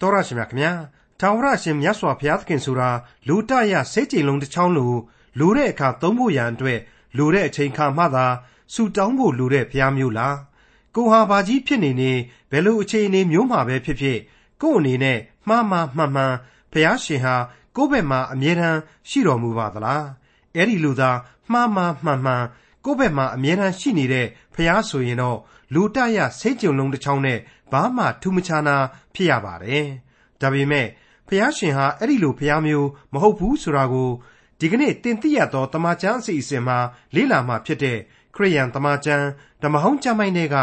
တော်ရရှိမြခင်ဗျာထာဝရရှင်မြတ်စွာဘုရားသခင်ဆိုတာလူတရစိတ်ကြည်လုံးတစ်ချောင်းလိုလိုတဲ့အခါသုံးဖို့ရန်အတွက်လိုတဲ့အချိန်ခါမှသာဆူတောင်းဖို့လိုတဲ့ဘုရားမျိုးလားကိုဟာဘာကြီးဖြစ်နေနေဘယ်လိုအခြေအနေမျိုးမှာပဲဖြစ်ဖြစ်ကို့အနေနဲ့မှားမှားမှန်မှန်ဘုရားရှင်ဟာကိုယ့်ဘက်မှာအမြဲတမ်းရှိတော်မူပါသလားအဲ့ဒီလိုသာမှားမှားမှန်မှန်ကိုယ့်ဘက်မှာအမြဲတမ်းရှိနေတဲ့ဘုရားဆိုရင်တော့လူတရစိတ်ကြုံလုံးတစ်ချောင်းနဲ့ ဘာမှထူးမခြားနာဖြစ်ရပါတယ်။ဒါပေမဲ့ဖះရှင်ဟာအဲ့ဒီလိုဖះမျိုးမဟုတ်ဘူးဆိုတာကိုဒီကနေ့တင်ပြရသောတမန်ကျမ်းအစီအစဉ်မှာလေ့လာမှဖြစ်တဲ့ခရိယန်တမန်ကျမ်းဓမ္မဟောင်းကျမ်းပိုင်းတွေက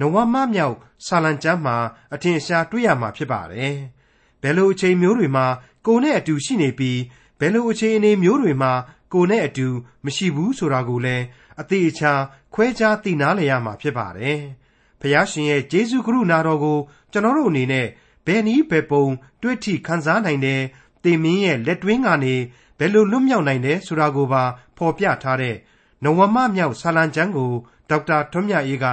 နဝမမြောက်ဆာလံကျမ်းမှာအထင်ရှားတွေ့ရမှာဖြစ်ပါတယ်။ဘယ်လိုအချိန်မျိုးတွေမှာကိုနဲ့အတူရှိနေပြီးဘယ်လိုအချိန်အနေမျိုးတွေမှာကိုနဲ့အတူမရှိဘူးဆိုတာကိုလည်းအသေးအချာခွဲခြားသိနာလည်ရမှာဖြစ်ပါတယ်။ ဖះရှင်ရဲ့ဂျေဇုကရုဏာတော်ကိုကျွန်တော်တို့အနေနဲ့ဘယ်နည်းဘယ်ပုံ တွေ့ထိခံစားနိုင်တယ်။တေမင်းရဲ့လက်တွင်းကနေဘယ်လိုလွတ်မြောက်နိုင်တယ်ဆိုတာကိုပါဖော်ပြထားတဲ့နဝမမြောက်ဆာလံကျမ်းကိုဒေါက်တာထွန်းမြတ်အေးက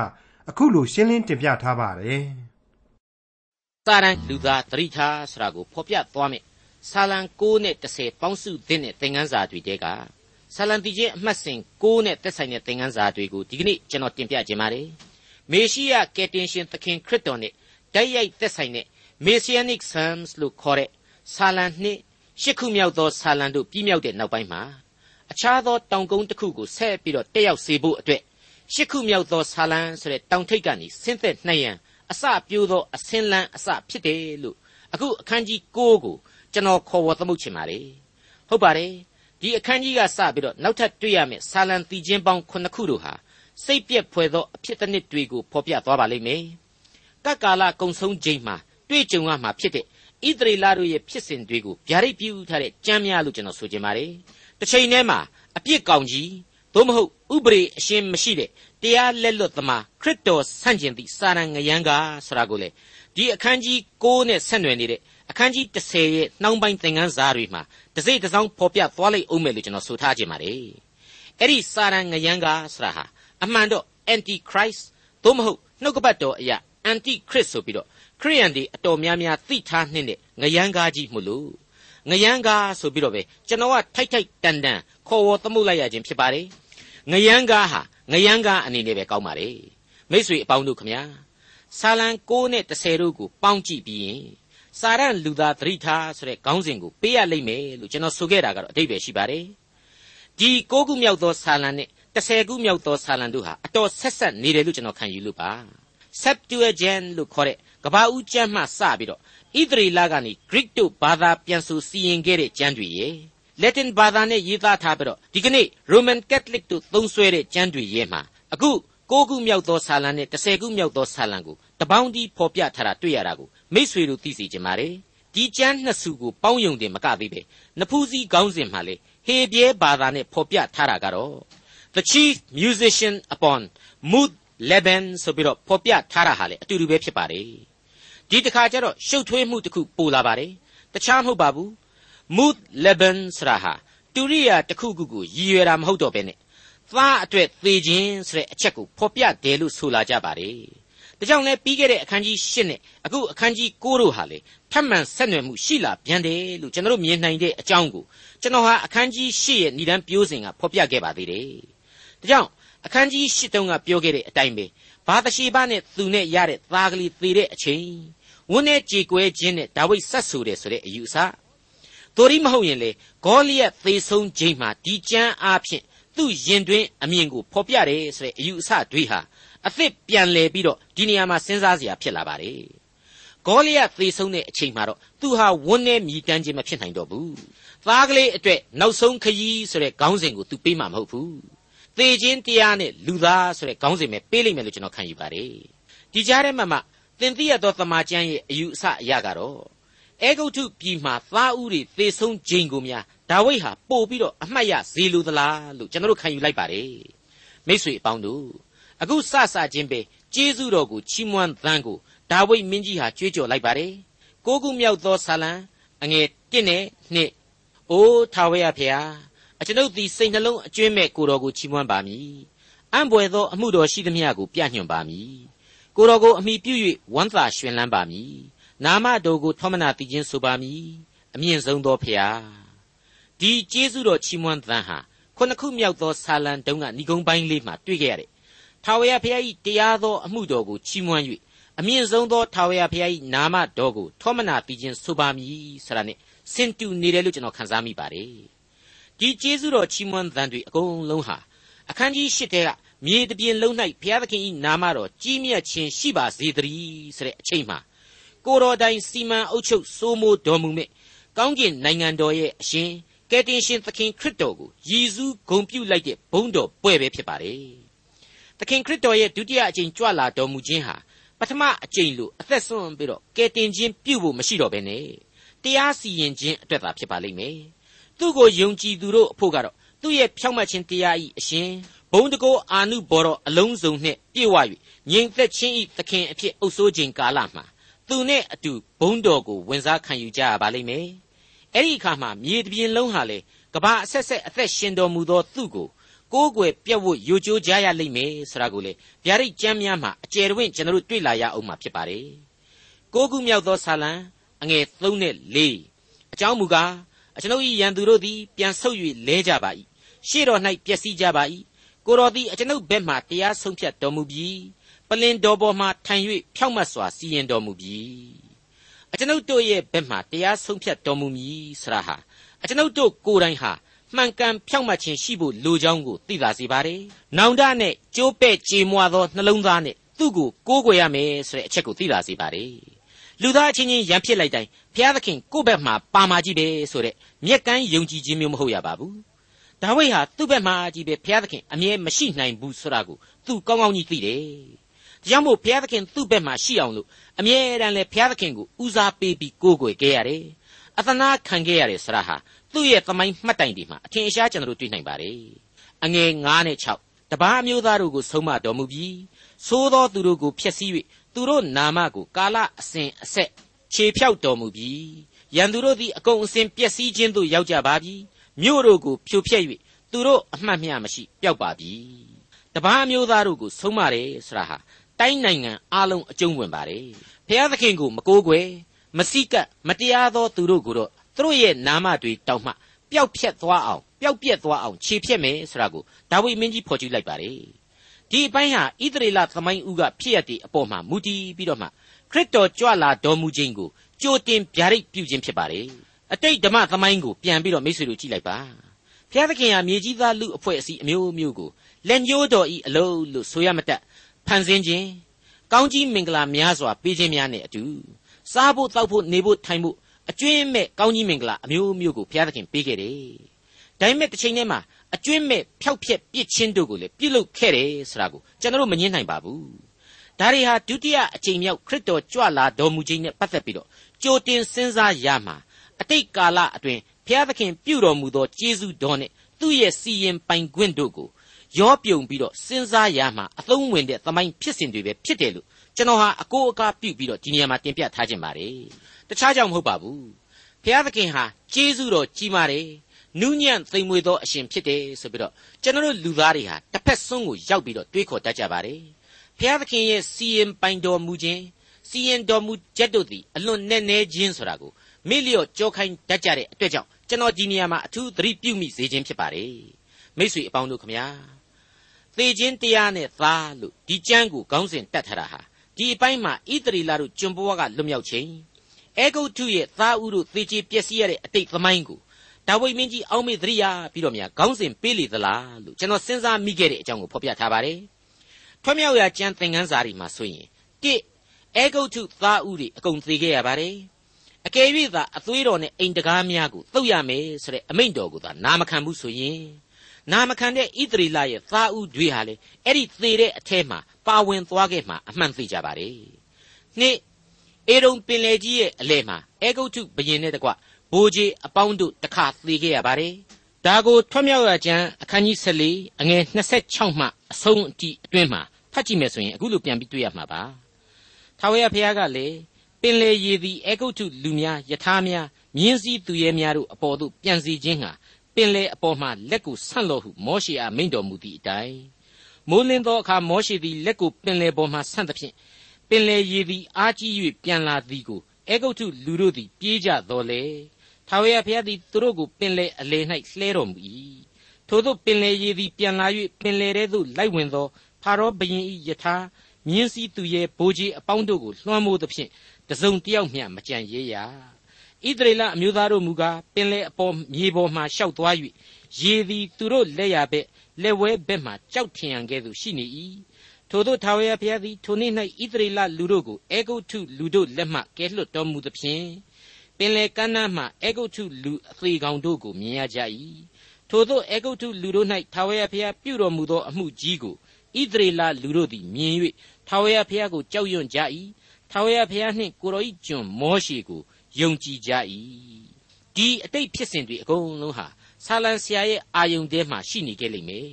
အခုလိုရှင်းလင်းတင်ပြထားပါတယ်။စာရန်လူသားတရိထာဆိုတာကိုဖော်ပြသွားမယ်။ဆာလံ6နဲ့10ပေါင်းစုသစ်နဲ့သင်ခန်းစာတွေတဲကဆာလံတီချင်းအမှတ်စဉ်6နဲ့သက်ဆိုင်တဲ့သင်ခန်းစာတွေကိုဒီကနေ့ကျွန်တော်တင်ပြခြင်းပါတယ်။ မေရှိယကယ်တင်ရှင်သခင်ခရစ်တော်နဲ့တိုက်ရိုက်သက်ဆိုင်တဲ့ Messianic Psalms လို့ခေါ်တဲ့ဆာလံနှစ်ရှစ်ခုမြောက်သောဆာလံတို့ပြီးမြောက်တဲ့နောက်ပိုင်းမှာအခြားသောတောင်ကုန်းတစ်ခုကိုဆက်ပြီးတော့တက်ရောက်စေဖို့အတွက်ရှစ်ခုမြောက်သောဆာလံဆိုတဲ့တောင်ထိပ်ကနေဆင်းသက်နှံ့ရန်အစပြိုးသောအစင်းလန်းအစဖြစ်တယ်လို့အခုအခန်းကြီး9ကိုကျွန်တော်ခေါ်ဝေါ်သမုတ်ချင်ပါတယ်ဟုတ်ပါတယ်ဒီအခန်းကြီးကစပြီးတော့နောက်ထပ်တွေ့ရမယ့်ဆာလံတီချင်းပေါင်း9ခုတို့ဟာ စိတ်ပြက်ဖွယ်သောအဖြစ်တစ်နှစ်တွေကိုဖော်ပြသွားပါလိမ့်မယ်ကကာလကုံဆုံးချိန်မှာတွေ့ကြုံရမှာဖြစ်တဲ့ဣသရေလတို့ရဲ့ဖြစ်စဉ်တွေကိုဗျာဒိတ်ပြုထားတဲ့ကြမ်းများလို့ကျွန်တော်ဆိုချင်ပါတယ်တစ်ချိန်တည်းမှာအပြစ်ကောင်ကြီးသို့မဟုတ်ဥပဒေအရှင်းမရှိတဲ့တရားလက်လွတ်သမားခရစ်တော်ဆန့်ကျင်သည့်စာရန်ငရန်ကားဆိုတာကိုလေဒီအခန်းကြီး6နဲ့ဆက်နွယ်နေတဲ့အခန်းကြီး10ရဲ့နှောင်းပိုင်းသင်ခန်းစာတွေမှာတစိမ့်တစောင်းဖော်ပြသွားလိုက်အောင်မယ်လို့ကျွန်တော်ဆိုထားခြင်းပါတယ်အဲ့ဒီစာရန်ငရန်ကားဆိုတာဟာ အမှန်တော့ anti christ သို့မဟုတ်နှုတ်ကပတ်တော်အရာ anti christ ဆိုပြီးတော့ခရိယန်တွေအတော်များများသိထားနှင်းတဲ့ငရန်ကားကြီးမို့လို့ငရန်ကားဆိုပြီးတော့ပဲကျွန်တော်ကထိုက်ထိုက်တန်တန်ခေါ်ဝေါ်သမုတ်လိုက်ရခြင်းဖြစ်ပါတယ်ငရန်ကားဟာငရန်ကားအနေနဲ့ပဲကောင်းပါလေမိษွေအပေါင်းတို့ခမညာဆာလံ6နဲ့10တို့ကိုပေါင်းကြည့်ပြီးရင်စာရန်လူသားသတိထားဆိုတဲ့ခေါင်းစဉ်ကိုပေးရလိမ့်မယ်လို့ကျွန်တော်ဆိုခဲ့တာကတော့အတိတ်ပဲရှိပါတယ်ဒီ6ခုမြောက်သောဆာလံနဲ့ 10ခုမြောက်သောဆာလံတို့ဟာအတော်ဆက်ဆက်နေတယ်လို့ကျွန်တော်ခံယူလို့ပါ Septuagint လို့ခေါ်တဲ့ကဘာဦးကျမ်းမှစပြီးတော့ဣသရေလကနေ Greek တို့ဘာသာပြန်ဆိုစီရင်ခဲ့တဲ့ကျမ်းတွေရဲ့ Latin ဘာသာနဲ့ရေးသားထားပြီးတော့ဒီကနေ့ Roman Catholic တို့သုံးစွဲတဲ့ကျမ်းတွေရဲ့မှာအခု၉ခုမြောက်သောဆာလံနဲ့10ခုမြောက်သောဆာလံကိုတပေါင်းတီးဖော်ပြထားတာတွေ့ရတာကိုမိษွေတို့သိစေချင်ပါတယ်ဒီကျမ်းနှစ်စုကိုပေါင်းယုံတယ်မကသေးပဲနဖူးစည်းခေါင်းစဉ်မှာလေဟေပြဲဘာသာနဲ့ဖော်ပြထားတာကတော့ The chief musician upon Mount Lebanon ဆိုပြီးတော့ဖော်ပြထားတာဟာလေအတူတူပဲဖြစ်ပါတယ်ဒီတခါကျတော့ရှုပ်ထွေးမှုတစ်ခုပိုလာပါတယ်တခြားမဟုတ်ပါဘူး Mount Lebanon ဆိုတာဟာတူရိယာတစ်ခုခုကိုရည်ရွယ်တာမဟုတ်တော့ဘဲနဲ့သားအတွက်သေခြင်းဆိုတဲ့အချက်ကိုဖော်ပြတယ်လို့ဆိုလာကြပါတယ်ဒါကြောင့်လဲပြီးခဲ့တဲ့အခန်းကြီး၈နဲ့အခုအခန်းကြီး9တို့ဟာလေထပ်မံဆက်နွယ်မှုရှိလာပြန်တယ်လို့ကျွန်တော်မြင်နိုင်တဲ့အကြောင်းကိုကျွန်တော်ဟာအခန်းကြီး၈ရဲ့ဏ္ဍန်ပြိုးစဉ်ကဖော်ပြခဲ့ပါသေးတယ် ဒါကြောင့်အခန်းကြီး၈တုန်းကပြောခဲ့တဲ့အတိုင်းပဲဘာတရှိဘနဲ့သူနဲ့ရတဲ့သားကလေးသေတဲ့အချိန်ဝန်းနဲ့ကြေကွဲခြင်းနဲ့ဒါဝိဒ်ဆက်ဆူတယ်ဆိုတဲ့အယူအဆသို့ရီမဟုတ်ရင်လေဂေါလိယသေဆုံးခြင်းမှာဒီကြမ်းအားဖြင့်သူ့ရင်တွင်အမြင်ကိုဖော်ပြတယ်ဆိုတဲ့အယူအဆတွေဟာအသစ်ပြန်လဲပြီးတော့ဒီနေရာမှာစဉ်းစားစရာဖြစ်လာပါတယ်ဂေါလိယသေဆုံးတဲ့အချိန်မှာတော့သူဟာဝန်းနဲ့မြည်တမ်းခြင်းမဖြစ်နိုင်တော့ဘူးသားကလေးအတွက်နောက်ဆုံးခရီးဆိုတဲ့ခေါင်းစဉ်ကိုသူပေးမှာမဟုတ်ဘူး သေခြင်းတရားနဲ့လူသားဆိုတဲ့ခေါင်းစဉ်ပဲပေးလိမ့်မယ်လို့ကျွန်တော်ခံယူပါတယ်ဒီကြားထဲမှာမှသင်သိရသောသမာကျမ်းရဲ့အယူအဆအရကတော့အေဂုတ်ထုပြည်မှာသားဦးတွေသေဆုံးခြင်းကိုများဒါဝိဒ်ဟာပို့ပြီးတော့အမှတ်ရဇေလိုသလားလို့ကျွန်တော်ခံယူလိုက်ပါတယ်မိษွေအပေါင်းတို့အခုစစချင်းပဲကျေးဇူးတော်ကိုချီးမွမ်းသန်းကိုဒါဝိဒ်မင်းကြီးဟာကြွေးကြော်လိုက်ပါတယ်ကိုခုမြောက်သောဆာလံအငယ်1နဲ့2အိုးထာဝရဖျား အကျွန်ုပ်သည်စိတ်နှလုံးအကျွင်းမဲ့ကိုတော်ကိုချီးမွမ်းပါမည်အံ့ဘွယ်သောအမှုတော်ရှိသမျှကိုပြညွှန်ပါမည်ကိုတော်ကိုအမိပြု၍ဝမ်းသာရွှင်လန်းပါမည်နာမတော်ကိုထောမနာသိခြင်းဆိုပါမည်အမြင့်ဆုံးသောဖျားဒီကျေးဇူးတော်ချီးမွမ်းသံဟာခုနှစ်ခုမြောက်သောဆာလံတုံးကဏီကုံပိုင်းလေးမှာတွေ့ခဲ့ရတယ်ထာဝရဘုရား၏တရားသောအမှုတော်ကိုချီးမွမ်း၍အမြင့်ဆုံးသောထာဝရဘုရား၏နာမတော်ကိုထောမနာသိခြင်းဆိုပါမည်ဆိုတာနဲ့စင်တူနေတယ်လို့ကျွန်တော်ခန်းစားမိပါတယ် ဒီကျေးဇူးတော်ချီးမွမ်းသံတွေအကုန်လုံးဟာအခန်းကြီး၈တဲကမြေတပြင်လုံး၌ဘုရားသခင်၏နာမတော်ကြီးမြတ်ခြင်းရှိပါစေတည်းဆိုတဲ့အချိန်မှာကိုတော်တိုင်စီမံအုပ်ချုပ်စိုးမိုးတော်မူမြဲကောင်းကင်နိုင်ငံတော်ရဲ့အရှင်ကယ်တင်ရှင်သခင်ခရစ်တော်ကိုယည်စူးဂုဏ်ပြုလိုက်တဲ့ဘုန်းတော်ပွဲပဲဖြစ်ပါတယ်။သခင်ခရစ်တော်ရဲ့ဒုတိယအကြိမ်ကြွလာတော်မူခြင်းဟာပထမအကြိမ်လိုအသက်ဆွန့်ပြီးတော့ကယ်တင်ခြင်းပြုဖို့မရှိတော့ဘဲနဲ့တရားစီရင်ခြင်းအတွက်သာဖြစ်ပါလိမ့်မယ်။ သူ့ကိုယုံကြည်သူတို့အဖို့ကတော့သူ့ရဲ့ဖြောင့်မတ်ခြင်းတရားဤအရှင်ဘုံတကောအာနုဘော်တော်အလုံးစုံနှင့်ပြည့်ဝ၍ငြိမ်သက်ခြင်းဤသခင်အဖြစ်အုပ်ဆိုးခြင်းကာလမှာသူနဲ့အတူဘုံတော်ကိုဝင်စားခံယူကြရပါလိမ့်မယ်။အဲ့ဒီအခါမှာမြေတပြင်လုံးဟာလေကဘာအဆက်ဆက်အသက်ရှင်တော်မူသောသူ့ကိုကိုးကွယ်ပြတ်ဝတ်ယိုကျိုးကြရလိမ့်မယ်ဆိုတာကိုလေဗျာဒိတ်ကျမ်းများမှာအကျယ်တွင်ကျွန်တော်တို့တွေ့လာရအောင်မှာဖြစ်ပါတယ်။ကိုးခုမြောက်သောဆာလံအငယ်3နဲ့4အကြောင်းမူကား အကျွန်ုပ်၏ရန်သူတို့သည်ပြန်ဆုတ်၍လဲကြပါ၏ရှေ့တော်၌ပျက်စီးကြပါ၏ကိုတော်သည်အကျွန်ုပ်ဘက်မှတရားဆုံးဖြတ်တော်မူပြီးပလင်တော်ပေါ်မှထိုင်၍ဖြောက်မတ်စွာစီရင်တော်မူပြီးအကျွန်ုပ်တို့ရဲ့ဘက်မှတရားဆုံးဖြတ်တော်မူမည်ဆရာဟာအကျွန်ုပ်တို့ကိုယ်တိုင်ဟာမှန်ကန်ဖြောက်မှတ်ခြင်းရှိဖို့လိုကြောင်းကိုသိလာစေပါတယ်။နောင်တနဲ့ကြိုးပဲ့ကြေမွာသောနှလုံးသားနဲ့သူ့ကိုကိုးကွယ်ရမယ်ဆိုတဲ့အချက်ကိုသိလာစေပါတယ်။ လူသားအချင်းချင်းရံဖြစ်လိုက်တိုင်းဘုရားသခင်ကိုယ့်ဘက်မှာပါမာကြီးပဲဆိုတဲ့မြက်ကန်းယုံကြည်ခြင်းမျိုးမဟုတ်ရပါဘူး။ဒါဝိဒ်ဟာသူ့ဘက်မှာကြီးပဲဘုရားသခင်အမြဲမရှိနိုင်ဘူးဆိုတာကိုသူကောင်းကောင်းကြီးသိတယ်။ဒါကြောင့်မို့ဘုရားသခင်သူ့ဘက်မှာရှိအောင်လို့အမြဲတမ်းလဲဘုရားသခင်ကိုဦးစားပေးပြီးကိုးကွယ်ခဲ့ရတယ်။အသနာခံခဲ့ရတယ်ဆရာဟာသူ့ရဲ့သမိုင်းမှတ်တိုင်တွေမှာအထင်ရှားကျွန်တော်တို့တွေ့နိုင်ပါတယ်။အငယ်9နဲ့6တပားအမျိုးသားတို့ကိုဆုံးမတော်မူပြီးသိုးသောသူတို့ကိုဖျက်ဆီး၍ သူတို့နာမကိုကာလအစဉ်အဆက်ခြေဖြောက်တော်မူပြီးရန်သူတို့သည်အကုန်အစင်ပျက်စီးခြင်းသို့ရောက်ကြပါပြီမြို့တို့ကိုဖြိုဖျက်၍သူတို့အမှတ်မျှမရှိပျောက်ပါပြီတပားအမျိုးသားတို့ကိုဆုံးမတယ်ဆိုတာဟာတိုင်းနိုင်ငံအလုံးအကျုံးဝင်ပါတယ်ဖျားသခင်ကိုမကိုးကွယ်မစိကပ်မတရားသောသူတို့ကိုတော့သူတို့ရဲ့နာမတွေတောက်မှပျောက်ပြက်သွားအောင်ပျောက်ပြက်သွားအောင်ခြေဖြတ်မယ်ဆိုတာကိုဒါဝိမင်းကြီးဖော်ကျူးလိုက်ပါတယ် ဒီအပိုင်းဟာဣသရေလသမိုင်းဦးကဖြစ်ရတဲ့အပေါ်မှာမူတည်ပြီးတော့မှခရစ်တော်ကြွလာတော်မူခြင်းကိုကြိုတင်ဗျာဒိတ်ပြုခြင်းဖြစ်ပါတယ်အတိတ်ဓမ္မသမိုင်းကိုပြန်ပြီးတော့မိတ်ဆွေတို့ကြည့်လိုက်ပါဘုရားသခင်ဟာမြေကြီးသားလူအဖွဲ့အစည်းအမျိုးမျိုးကိုလက်ညှိုးတော်ဤအလုံးလို့ဆိုရမတတ်ဖန်ဆင်းခြင်းကောင်းကြီးမင်္ဂလာများစွာပေးခြင်းများနဲ့အတူစားဖို့တောက်ဖို့နေဖို့ထိုင်ဖို့အကျွင်းမဲ့ကောင်းကြီးမင်္ဂလာအမျိုးမျိုးကိုဘုရားသခင်ပေးခဲ့တယ်။ဒါပေမဲ့တစ်ချိန်တည်းမှာ အကျွင်းမဲ့ဖျောက်ဖျက်ပြစ်ချင်းတို့ကိုလည်းပြုလုပ်ခဲ့တယ်ဆိုတာကိုကျွန်တော်တို့မငြင်းနိုင်ပါဘူး။ဒါတွေဟာဒုတိယအချိန်မြောက်ခရစ်တော်ကြွလာတော်မူခြင်းနဲ့ပတ်သက်ပြီးတော့ကြိုတင်စဉ်းစားရမှာအတိတ်ကာလအတွင်းဘုရားသခင်ပြုတော်မူသောကျေးဇူးတော်နဲ့သူ့ရဲ့စီရင်ပိုင်ခွင့်တို့ကိုရောပြုံပြီးတော့စဉ်းစားရမှာအသုံးဝင်တဲ့သမိုင်းဖြစ်စဉ်တွေပဲဖြစ်တယ်လို့ကျွန်တော်ဟာအကိုအကားပြုပြီးတော့ဒီနေရာမှာတင်ပြထားခြင်းပါတယ်တခြားကြောင့်မဟုတ်ပါဘူးဘုရားသခင်ဟာကျေးဇူးတော်ကြီးမားတယ် နူးညံ့သိမ်မွေ့သောအရှင်ဖြစ်တယ်ဆိုပြီးတော့ကျွန်တော်တို့လူသားတွေဟာတစ်ဖက်ဆုံးကိုရောက်ပြီးတော့တွေးခေါ်တတ်ကြပါတယ်ဘုရားသခင်ရဲ့စီရင်ပိုင်တော်မူခြင်းစီရင်တော်မူချက်တို့သည်အလွန်နဲ့နဲခြင်းဆိုတာကိုမေ့လျော့ကြောခိုင်းတတ်ကြတဲ့အတွက်ကြောင့်ကျွန်တော်ဒီနေရာမှာအထူးသတိပြုမိစေခြင်းဖြစ်ပါတယ်မိษွေအပေါင်းတို့ခမညာသေခြင်းတရားနဲ့သားလို့ဒီကျမ်းကိုခေါင်းစဉ်တတ်ထားတာဟာဒီအပိုင်းမှာဣသရီလာတို့ကျွန်ဘဝကလွတ်မြောက်ခြင်းအဲဂုတ်ထုရဲ့သားဦးတို့သေချေပျက်စီးရတဲ့အတိတ်သမိုင်းကို ဒါဝိမင်းကြီးအောင်းမေသတိရပြီးတော့များခေါင်းစဉ်ပေးလေသလားလို့ကျွန်တော်စဉ်းစားမိခဲ့တဲ့အကြောင်းကိုဖော်ပြထားပါတယ်။ထွမြောက်ရာကျမ်းသင်ခန်းစာတွေမှာဆိုရင်တစ်အဲဂုတ်ထုသားဦးတွေအကုန်သေခဲ့ရပါတယ်။အကယ်၍သာအသွေးတော်နဲ့အိမ်တကားများကိုသုတ်ရမယ်ဆိုတဲ့အမိန့်တော်ကိုသာနာမခံဘူးဆိုရင်နာမခံတဲ့ဣသရေလရဲ့သားဦးတွေဟာလေအဲ့ဒီသေတဲ့အထဲမှာပါဝင်သွားခဲ့မှာအမှန်သိကြပါတယ်။နှစ်အေရုံပင်လေကြီးရဲ့အလဲမှာအေဂုတ်ထုဘရင်နဲ့တကွ ဘိုးကြီးအပေါင်းတို့တခါသေခဲ့ရပါတယ်။ဒါကိုထွတ်မြောက်ရကျမ်းအခန်းကြီး14အငယ်26မှအဆုံးအထိအတွင်းမှာဖတ်ကြည့်မယ်ဆိုရင်အခုလိုပြန်ပြီးတွေ့ရမှာပါ။ထာဝရဘုရားကလည်းပင်လေရည်သည်အေဂုတ်ထုလူများယထာများမြင်းစည်းသူရဲများတို့အပေါ်သို့ပြန်စီခြင်းဟာပင်လေအပေါ်မှလက်ကိုဆန့်လို့ဟုမောရှေအားမိန့်တော်မူသည့်အတိုင်းမိုးလင်းသောအခါမောရှေသည်လက်ကိုပင်လေပေါ်မှဆန့်သဖြင့်ပင်လေရည်သည်အားကြီး၍ပြန်လာသည်ကိုအေဂုတ်ထုလူတို့သည်ပြေးကြတော်လေ ထာဝရဘုရားသည်သူတို့ကိုပင်လေအလေ၌လှဲတော်မူ၏ထို့သောပင်လေရည်သည်ပြန်လာ၍ပင်လေထဲသို့လိုက်ဝင်သောဖာရောဘုရင်၏ယထာမြင်းစည်းသူရဲ့ဘိုးကြီးအပေါင်းတို့ကိုလွှမ်းမိုးသဖြင့်တစုံတယောက်မျှမကြံရရဣသရေလအမျိုးသားတို့မူကားပင်လေအပေါ်မြေပေါ်မှရှောက်သွား၍ရေသည်သူတို့လက်ရဘက်လက်ဝဲဘက်မှကြောက်ထင်ရန်ကဲ့သို့ရှိနေ၏ထို့သောထာဝရဘုရားသည်ထိုနေ့၌ဣသရေလလူတို့ကိုအေဂုတ်ထုလူတို့လက်မှကဲလွတ်တော်မူသဖြင့် ပင်လေကမ်းနားမှအေဂုတ်ထုလူအသေးကောင်တို့ကိုမြင်ရကြ၏ထို့သောအေဂုတ်ထုလူတို့၌ထာဝရဘုရားပြုတော်မူသောအမှုကြီးကိုဣသရေလလူတို့သည်မြင်၍ထာဝရဘုရားကိုကြောက်ရွံ့ကြ၏ထာဝရဘုရားနှင့်ကိုရောဤကျွန်မောရှေကိုယုံကြည်ကြ၏ဒီအတိတ်ဖြစ်စဉ်တွေအကုန်လုံးဟာဆာလံဆရာရဲ့အာယုန်ထဲမှာရှိနေခဲ့လိမ့်မယ်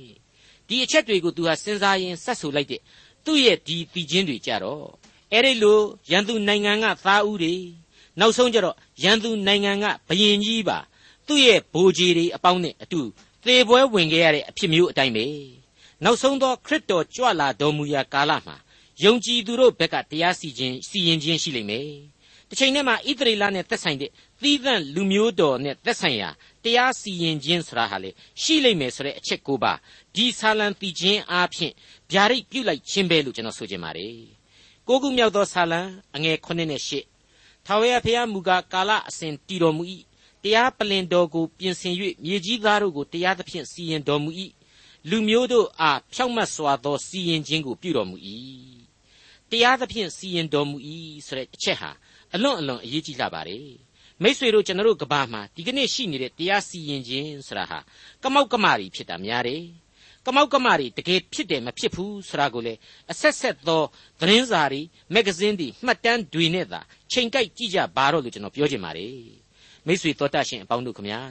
ဒီအချက်တွေကိုသူဟာစဉ်းစားရင်ဆက်ဆိုလိုက်တဲ့သူ့ရဲ့ဒီတည်ခြင်းတွေကြတော့အဲ့ဒီလိုရန်သူနိုင်ငံကသားဦးတွေ နောက်ဆုံးကြတော့ရန်သူနိုင်ငံကဘယင်ကြီးပါသူ့ရဲ့ဗိုလ်ကြီးတွေအပေါင်းနဲ့အတူသေပွဲဝင်ခဲ့ရတဲ့အဖြစ်မျိုးအတိုင်းပဲနောက်ဆုံးသောခရစ်တော်ကြွလာတော်မူရာကာလမှာယုံကြည်သူတို့ဘက်ကတရားစီခြင်းစီရင်ခြင်းရှိလိမ့်မယ်တစ်ချိန်တည်းမှာဣသရေလနဲ့သက်ဆိုင်တဲ့သီးသန့်လူမျိုးတော်နဲ့သက်ဆိုင်ရာတရားစီရင်ခြင်းဆိုတာဟာလေရှိလိမ့်မယ်ဆိုတဲ့အချက်ကိုပါဒီဆာလံတီခြင်းအားဖြင့်ဗျာဒိတ်ပြုလိုက်ခြင်းပဲလို့ကျွန်တော်ဆိုချင်ပါတယ်ကိုခုမြောက်သောဆာလံအငယ်9နဲ့10 ထာဝရဘုရားမူကားကာလအစဉ်တည်တော်မူ၏တရားပလင်တော်ကိုပြင်ဆင်၍မြေကြီးသားတို့ကိုတရားသဖြင့်စီရင်တော်မူ၏လူမျိုးတို့အားဖြောက်မတ်စွာသောစီရင်ခြင်းကိုပြုတော်မူ၏တရားသဖြင့်စီရင်တော်မူ၏ဆိုတဲ့အချက်ဟာအလွန်အလွန်အရေးကြီးလာပါတယ်မိษွေတို့ကျွန်တော်တို့ကဘာမှာဒီကနေ့ရှိနေတဲ့တရားစီရင်ခြင်းဆိုတာဟာကမောက်ကမရီဖြစ်တာများတယ် ကမောက်ကမတွေတကယ်ဖြစ်တယ်မဖြစ်ဘူးဆိုတာကိုလေအဆက်ဆက်သောသတင်းစာတွေမဂ္ဂဇင်းတွေမှတ်တမ်းတွေနဲ့သာချိန်ကိုက်ကြည့်ကြပါတော့လို့ကျွန်တော်ပြောချင်ပါတယ်မိษွေတော်တတ်ရှင်အပေါင်းတို့ခမညာ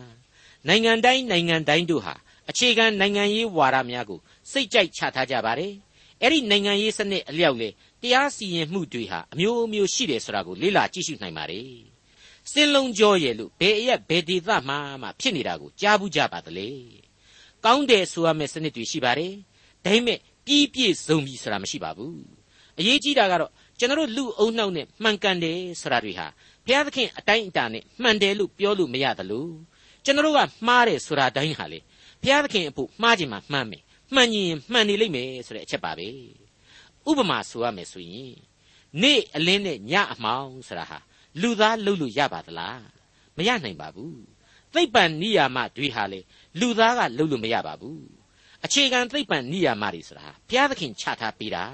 နိုင်ငံတိုင်းနိုင်ငံတိုင်းတို့ဟာအခြေခံနိုင်ငံရေးဝါဒများကိုစိတ်ကြိုက်ချထားကြပါတယ်အဲ့ဒီနိုင်ငံရေးစနစ်အလျောက်လေတရားစီရင်မှုတွေဟာအမျိုးမျိုးရှိတယ်ဆိုတာကိုလေ့လာကြည့်ရှုနိုင်ပါတယ်စင်လုံးကြောရဲ့လို့ဘယ်အရက်ဘယ်ဒေသမှမှဖြစ်နေတာကိုကြားဘူးကြပါသလဲ ကောင်းတယ်ဆိုရမယ့်စနစ်တွေရှိပါတယ်ဒါပေမဲ့ပြီးပြည့်စုံပြီဆိုတာမရှိပါဘူးအရေးကြီးတာကတော့ကျွန်တော်လူအုံနှောက်နဲ့မှန်ကန်တယ်ဆိုတာတွေဟာဘုရားသခင်အတိုင်းအတာနဲ့မှန်တယ်လို့ပြောလို့မရသလိုကျွန်တော်ကမှားတယ်ဆိုတာတိုင်းဟာလေဘုရားသခင်အဖို့မှားခြင်းမှမှန်မယ်မှန်ရင်မှန်နေလိမ့်မယ်ဆိုတဲ့အချက်ပါပဲဥပမာဆိုရမယ်ဆိုရင်နေ့အလင်းနဲ့ညအမှောင်ဆိုတာဟာလူသားလှုပ်လို့ရပါသလားမရနိုင်ပါဘူးသိပ္ပံနိယာမတွေဟာလေ လူသားကလှုပ်လို့မရပါဘူးအခြေခံသိပ္ပံနိယာမတွေဆိုတာဘုရားသခင်ချထားပေးတာ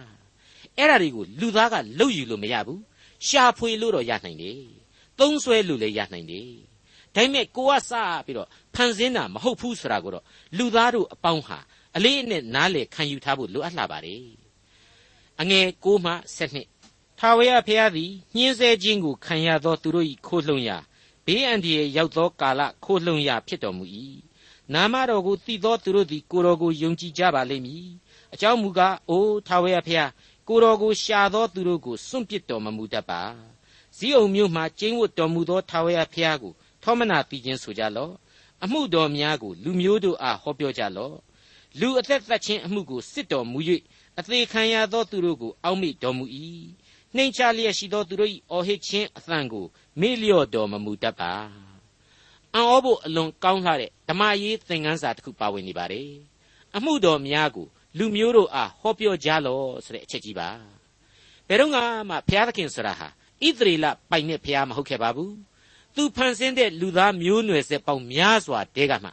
အဲ့ဒါတွေကိုလူသားကလှုပ်ယူလို့မရဘူးရှာဖွေလို့တော့ရနိုင်တယ်သုံးဆွဲလို့လည်းရနိုင်တယ်ဒါပေမဲ့ကိုကစပြီးတော့ဖန်ဆင်းတာမဟုတ်ဘူးဆိုတာကိုတော့လူသားတို့အပေါင်းဟာအလေးအနက်နားလေခံယူထားဖို့လိုအပ်လာပါတယ်အငယ်6မှ7ထာဝရဘုရားသည်ညှင်းဆဲခြင်းကိုခံရသောသူတို့၏ခိုးလှုံရာဘေးအန္တရာယ်ရောက်သောကာလခိုးလှုံရာဖြစ်တော်မူ၏ နာမတော်ကိုသိသောသူတို့သည်ကိုတော်ကိုယုံကြည်ကြပါလိမ့်မည်အကြောင်းမူကားအိုထာဝရဘုရားကိုတော်ကိုရှာသောသူတို့ကိုစွန့်ပစ်တော်မမူတတ်ပါဇီးအုံမြို့မှကျင်းဝတ်တော်မူသောထာဝရဘုရားကိုထောမနာပြီးခြင်းဆိုကြလော့အမှုတော်များကိုလူမျိုးတို့အားဟောပြောကြလော့လူအသက်သက်ခြင်းအမှုကိုစစ်တော်မူ၍အသေးခံရသောသူတို့ကိုအောက်မေ့တော်မူ၏နှိမ်ချလျက်ရှိသောသူတို့၏အော်ဟစ်ခြင်းအသံကိုမေ့လျော့တော်မမူတတ်ပါ အံ့ဩဖို့အလွန်ကောင်းလှတဲ့ဓမ္မရေးသင်ခန်းစာတစ်ခုပါဝင်နေပါတယ်အမှုတော်များကိုလူမျိုးတို့အားဟောပြောကြလော့ဆိုတဲ့အချက်ကြီးပါဘယ်တော့မှဘုရားသခင်ဆိုတာဟာဣသရေလပိုင်တဲ့ဘုရားမဟုတ်ခဲ့ပါဘူးသူဖန်ဆင်းတဲ့လူသားမျိုးနွယ်ဆက်ပေါင်းများစွာတဲကမှ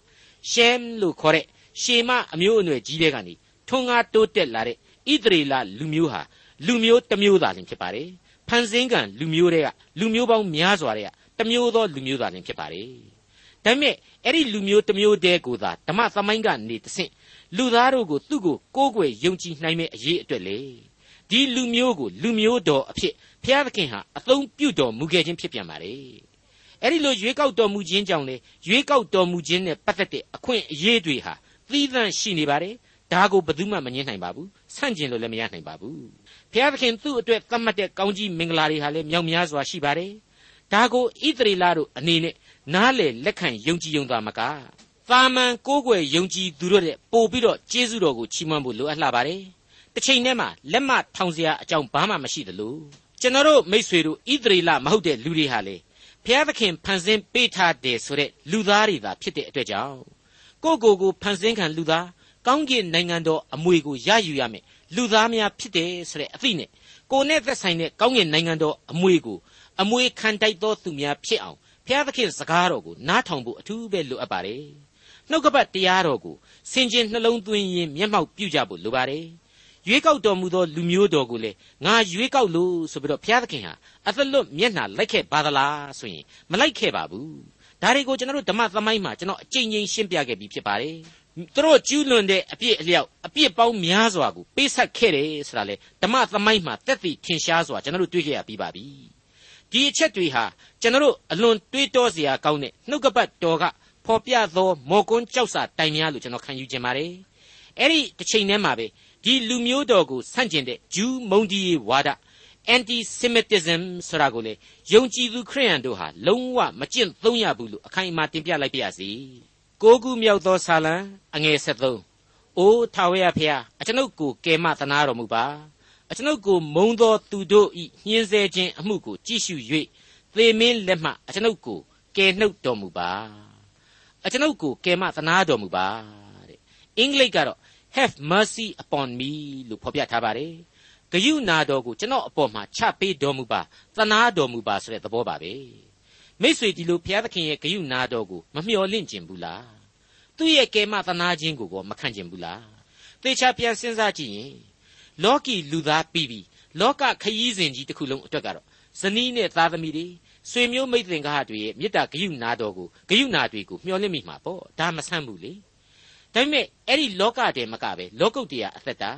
ရှမ်လို့ခေါ်တဲ့ရှေမအမျိုးအနွယ်ကြီးတဲ့ကနေထွန်းကားတိုးတက်လာတဲ့ဣသရေလလူမျိုးဟာလူမျိုးတစ်မျိုးသာလင်ဖြစ်ပါတယ်ဖန်ဆင်းကံလူမျိုးတွေကလူမျိုးပေါင်းများစွာတွေကတစ်မျိုးသောလူမျိုးသာလင်ဖြစ်ပါတယ် ဒါပေမဲ့အဲ့ဒီလူမျိုးတစ်မျိုးတည်းကိုသာဓမ္မသမိုင်းကနေတဆင့်လူသားတို့ကိုသူ့ကိုကိုးကွယ်ယုံကြည်နိုင်မဲ့အရေးအတွက်လေဒီလူမျိုးကိုလူမျိုးတော်အဖြစ်ဘုရားသခင်ဟာအသုံးပြုတော်မူခဲ့ခြင်းဖြစ်ပြန်ပါလေအဲ့ဒီလိုရွေးကောက်တော်မူခြင်းကြောင့်လေရွေးကောက်တော်မူခြင်းနဲ့ပတ်သက်တဲ့အခွင့်အရေးတွေဟာသီးသန့်ရှိနေပါတယ်ဒါကိုဘယ်သူမှမငြင်းနိုင်ပါဘူးဆန့်ကျင်လို့လည်းမရနိုင်ပါဘူးဘုရားသခင်သူ့အတွက်သတ်မှတ်တဲ့ကောင်းကြီးမင်္ဂလာတွေဟာလည်းမြောက်များစွာရှိပါတယ်ဒါကိုဣသရေလတို့အနေနဲ့ နားလေလက်ခံယုံကြည်ယုံသားမကသာမန်ကိုးကွယ်ယုံကြည်သူတို့တဲ့ပို့ပြီးတော့ကျေးဇူးတော်ကိုချီးမွမ်းဖို့လိုအပ်လာပါတယ်တစ်ချိန်တည်းမှာလက်မထောင်စရာအကြောင်းဘာမှမရှိသလိုကျွန်တော်တို့မိษွေတို့ဣသရေလမဟုတ်တဲ့လူတွေဟာလေဖျားသခင်ဖန်ဆင်းပေးထားတယ်ဆိုတဲ့လူသားတွေသာဖြစ်တဲ့အတွက်ကြောင့်ကိုကိုကိုဖန်ဆင်းခံလူသားကောင်းကင်နိုင်ငံတော်အမွေကိုရယူရမယ်လူသားများဖြစ်တယ်ဆိုတဲ့အသိနဲ့ကိုနဲ့သက်ဆိုင်တဲ့ကောင်းကင်နိုင်ငံတော်အမွေကိုအမွေခံတိုက်သောသူများဖြစ်အောင် ဖျားသခင်စကားတော်ကိုနားထောင်ဖို့အထူးပဲလိုအပ်ပါတယ်နှုတ်ကပတ်တရားတော်ကိုစင်ကျင်နှလုံးသွင်းရင်းမျက်မှောက်ပြုကြဖို့လိုပါတယ်ရွေးကောက်တော်မူသောလူမျိုးတော်ကိုလေငါရွေးကောက်လို့ဆိုပြီးတော့ဘုရားသခင်ဟာအသက်လွတ်မျက်နှာလိုက်ခဲ့ပါသလားဆိုရင်မလိုက်ခဲ့ပါဘူးဒါတွေကိုကျွန်တော်တို့ဓမ္မသမိုင်းမှာကျွန်တော်အကြိမ်ကြိမ်ရှင်းပြခဲ့ပြီးဖြစ်ပါတယ်သူတို့ကျူးလွန်တဲ့အပြစ်အလျောက်အပြစ်ပေါင်းများစွာကိုပေးဆက်ခဲ့တယ်ဆိုတာလေဓမ္မသမိုင်းမှာတက်တည်ထင်ရှားစွာကျွန်တော်တို့တွေ့ခဲ့ရပြီးပါပြီ ဒီအချက်တွေဟာကျွန်တော်တို့အလွန်တွေးတောစရာကောင်းတဲ့နှုတ်ကပတ်တော်ကဖော်ပြသောမော်ကွန်းကြောက်စာတိုင်များလို့ကျွန်တော်ခံယူခြင်းပါတယ်အဲ့ဒီတစ်ချိန်တည်းမှာပဲဒီလူမျိုးတော်ကိုဆန့်ကျင်တဲ့ဂျူးမုန်တီဝါဒ anti semitism ဆိုတာကိုလေယုံကြည်သူခရိယန်တို့ဟာလုံးဝမကျင့်သုံးရဘူးလို့အခိုင်အမာတင်ပြလိုက်ပါရစေကိုကူမြောက်သောဆာလံအငယ်73အိုးထာဝရဖျားအကျွန်ုပ်ကိုကယ်မသနာတော်မူပါ အကျွန်ုပ်ကိုမုံသောသူတို့ဤညှင်းဆဲခြင်းအမှုကိုကြည့်ရှု၍သေမင်းလက်မှအကျွန်ုပ်ကိုကယ်နှုတ်တော်မူပါအကျွန်ုပ်ကိုကယ်မသနာတော်မူပါတဲ့အင်္ဂလိပ်ကတော့ have mercy upon me လို့ဖော်ပြထားပါတယ်ဂယုနာတော်ကိုကျွန်တော်အပေါ်မှာချပေးတော်မူပါသနာတော်မူပါဆိုတဲ့သဘောပါပဲမိษွေဒီလိုဘုရားသခင်ရဲ့ဂယုနာတော်ကိုမမျှော်လင့်ခြင်းဘူးလားသူ့ရဲ့ကယ်မသနာခြင်းကိုကောမခံခြင်းဘူးလားသေချာပြန်စဉ်းစားကြည့်ရင် လောကီလူသားပြီးပြီးလောကခရီးစဉ်ကြီးတစ်ခုလုံးအတွက်ကတော့ဇနီးနဲ့သားသမီးတွေဆွေမျိုးမိတ်သင်္ကားတွေရဲ့မေတ္တာဂယုနာတော်ကိုဂယုနာတွေကိုမျှော်လင့်မိမှာပေါ့ဒါမဆန်းဘူးလေဒါပေမဲ့အဲ့ဒီလောကတည်းမကပဲလောကုတ္တရာအသက်တာ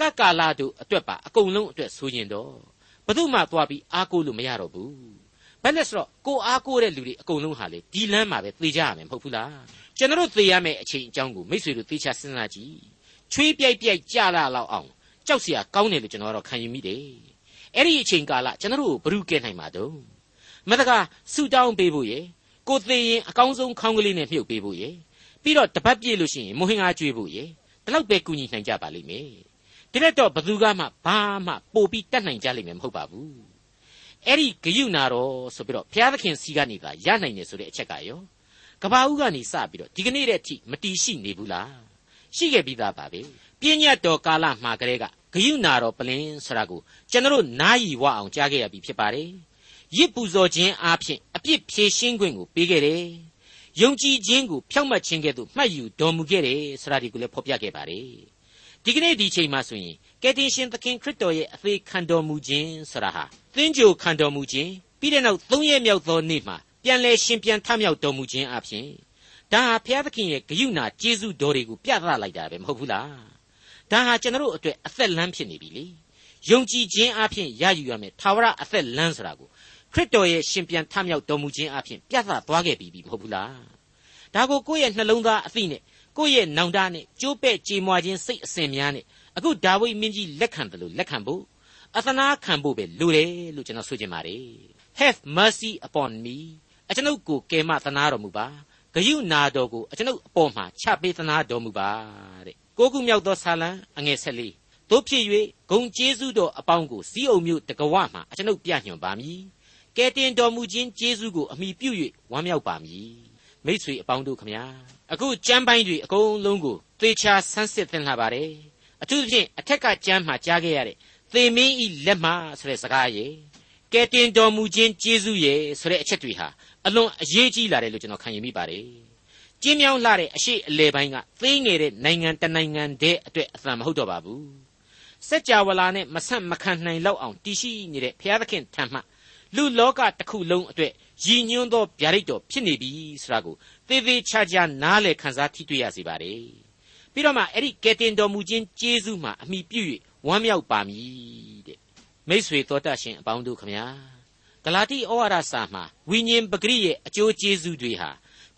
ကကာလတို့အတွက်ပါအကုန်လုံးအတွက်ဆိုရင်တော့ဘယ်သူမှသွားပြီးအားကိုးလို့မရတော့ဘူးဘယ်နဲ့ဆိုတော့ကိုအားကိုးတဲ့လူတွေအကုန်လုံးဟာလေဒီလမ်းမှာပဲသေကြရမယ်မဟုတ်ဘူးလားကျွန်တော်တို့သေရမယ့်အချိန်အကြောင်းကိုမိษွေတို့သေချာစဉ်းစားကြည့်ချွေးပြိုက်ပြိုက်ကြလာလောက်အောင် ကြောက်เสียကောင်းတယ်လို့ကျွန်တော်ကတော့ခံယူမိတယ်အဲ့ဒီအချိန်ကာလကျွန်တော်တို့ကိုဘ ᱹ ကဲနိုင်မှာတော့မတကားဆူတောင်းပေးဖို့ရေကိုသေရင်အကောင်းဆုံးခေါင်းကလေးနဲ့မြုပ်ပေးဖို့ရေပြီးတော့တပတ်ပြည့်လို့ရှိရင်မိုဟင်အားကျွေးဖို့ရေဒီလောက်ပဲကူညီနိုင်ကြပါလိမ့်မယ်ဒီလက်တော့ဘသူကမှဘာမှပို့ပြီးတတ်နိုင်ကြလိမ့်မယ်မဟုတ်ပါဘူးအဲ့ဒီဂယုနာတော်ဆိုပြီးတော့ဘုရားသခင်စီကနေသာရနိုင်တယ်ဆိုတဲ့အချက်ကရောကဘာဦးကနေစပြီးတော့ဒီကနေ့တည်းအထိမတီးရှိနေဘူးလားရှိခဲ့ပြီးသားပါပဲ ပြည့်ညတ်တော်ကာလမှာကလေးကဂယုနာတော်ပလင်ဆိုတာကိုကျွန်တော်နားယီဝအောင်ကြားခဲ့ရပြီဖြစ်ပါတယ်ရစ်ပူဇော်ခြင်းအပြင်အပြစ်ဖြေရှင်းခွင့်ကိုပေးခဲ့တယ်ယုံကြည်ခြင်းကိုဖြောင့်မတ်ခြင်းကဲ့သို့မှတ်ယူတော်မူခဲ့တယ်ဆိုတာဒီကိုလည်းဖော်ပြခဲ့ပါတယ်ဒီကနေ့ဒီချိန်မှာဆိုရင်ကယ်တင်ရှင်သခင်ခရစ်တော်ရဲ့အသေးခံတော်မူခြင်းဆိုတာဟာသင်္ကြိုခံတော်မူခြင်းပြီးတဲ့နောက်သုံးရက်မြောက်သောနေ့မှာပြန်လဲရှင်ပြန်ထမြောက်တော်မူခြင်းအပြင်ဒါဟာဘုရားသခင်ရဲ့ဂရုဏာကျေးဇူးတော်တွေကိုပြသလိုက်တာပဲမဟုတ်ဘူးလား ဒါဟာကျွန်တော်တို့အတွက်အသက်လမ်းဖြစ်နေပြီလေယုံကြည်ခြင်းအပြင်ရယူရမယ်သာဝရအသက်လမ်းဆိုတာကိုခရစ်တော်ရဲ့ရှင်ပြန်ထမြောက်တော်မူခြင်းအပြင်ပြသသွားခဲ့ပြီမဟုတ်ဘူးလားဒါကိုကိုယ့်ရဲ့နှလုံးသားအသိနဲ့ကိုယ့်ရဲ့နောင်တနဲ့ကြိုးပဲ့ကြေမွာခြင်းစိတ်အစဉ်များနဲ့အခုဒါဝိမင်းကြီးလက်ခံတယ်လို့လက်ခံဖို့အသနာခံဖို့ပဲလိုတယ်လို့ကျွန်တော်ဆိုချင်ပါတယ် have mercy upon me အကျွန်ုပ်ကိုကယ်မသနာတော်မူပါဂယုနာတော်ကိုအကျွန်ုပ်အပေါ်မှာချပေးသနာတော်မူပါတဲ့ ကိုခုမြောက်သောဆာလံအငယ်၁၄တို့ဖြစ်၍ဂုံကျေးဇူးတော်အပေါင်းကိုစီးအုံမျိုးတကဝမှာအကျွန်ုပ်ပြညွှန်ပါမည်ကဲတင်တော်မူခြင်းကျေးဇူးကိုအမိပြု၍ဝမ်းမြောက်ပါမည်မိษွေအပေါင်းတို့ခမညာအခုကြမ်းပိုင်းတွေအကုန်လုံးကိုသေချာဆန်းစစ်သင်လာပါတယ်အထူးသဖြင့်အထက်ကကြမ်းမှာကြားခဲ့ရတဲ့သေမင်းဤလက်မှဆိုတဲ့စကားရဲ့ကဲတင်တော်မူခြင်းကျေးဇူးရဲ့ဆိုတဲ့အချက်တွေဟာအလွန်အရေးကြီးလာတယ်လို့ကျွန်တော်ခံယူမိပါတယ် ကျင်းမြောင်းလာတဲ့အရှိအလေပိုင်းကသေးငယ်တဲ့နိုင်ငံတနိုင်ငံတည်းအတွက်အသံမဟုတ်တော့ပါဘူးစัจ java လာနဲ့မဆန့်မခံနိုင်လောက်အောင်တည်ရှိနေတဲ့ဘုရားသခင်ထံမှလူလောကတစ်ခုလုံးအတွက်ရည်ညွှန်းသောဗျာဒိတ်တော်ဖြစ်နေပြီဆိုတာကိုသေသေးချာချာနားလည်ခန်းစားထိတွေ့ရစေပါတယ်ပြီးတော့မှအဲ့ဒီကယ်တင်တော်မူခြင်းကျေးဇူးမှာအမိပြု၍ဝမ်းမြောက်ပါမည်တဲ့မိษွေတော်တတ်ရှင်အပေါင်းတို့ခမညာဂလာတိဩဝါဒစာမှာဝိညာဉ်ပဂရိရဲ့အကျိုးကျေးဇူးတွေဟာ